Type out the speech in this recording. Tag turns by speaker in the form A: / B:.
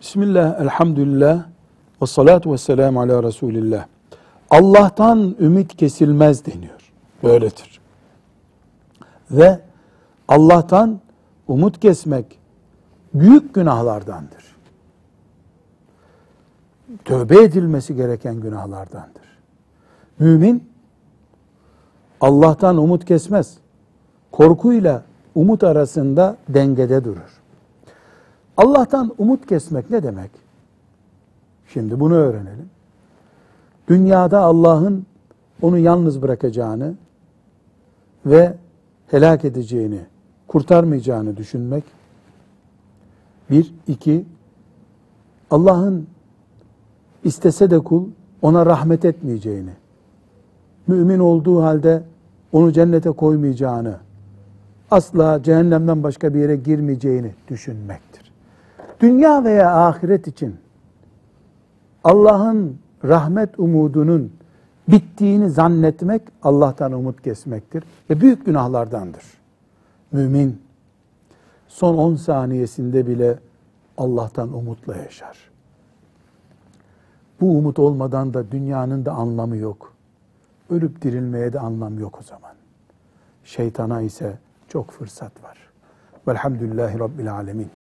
A: Bismillah, elhamdülillah, ve salatu ve selamu ala Resulillah. Allah'tan ümit kesilmez deniyor. Böyledir. Ve Allah'tan umut kesmek büyük günahlardandır. Tövbe edilmesi gereken günahlardandır. Mümin Allah'tan umut kesmez. Korkuyla umut arasında dengede durur. Allah'tan umut kesmek ne demek? Şimdi bunu öğrenelim. Dünyada Allah'ın onu yalnız bırakacağını ve helak edeceğini, kurtarmayacağını düşünmek. Bir, iki, Allah'ın istese de kul ona rahmet etmeyeceğini, mümin olduğu halde onu cennete koymayacağını, asla cehennemden başka bir yere girmeyeceğini düşünmektir. Dünya veya ahiret için Allah'ın rahmet umudunun bittiğini zannetmek Allah'tan umut kesmektir ve büyük günahlardandır. Mümin son 10 saniyesinde bile Allah'tan umutla yaşar. Bu umut olmadan da dünyanın da anlamı yok. Ölüp dirilmeye de anlam yok o zaman. Şeytana ise çok fırsat var. Velhamdülillahi Rabbil Alemin.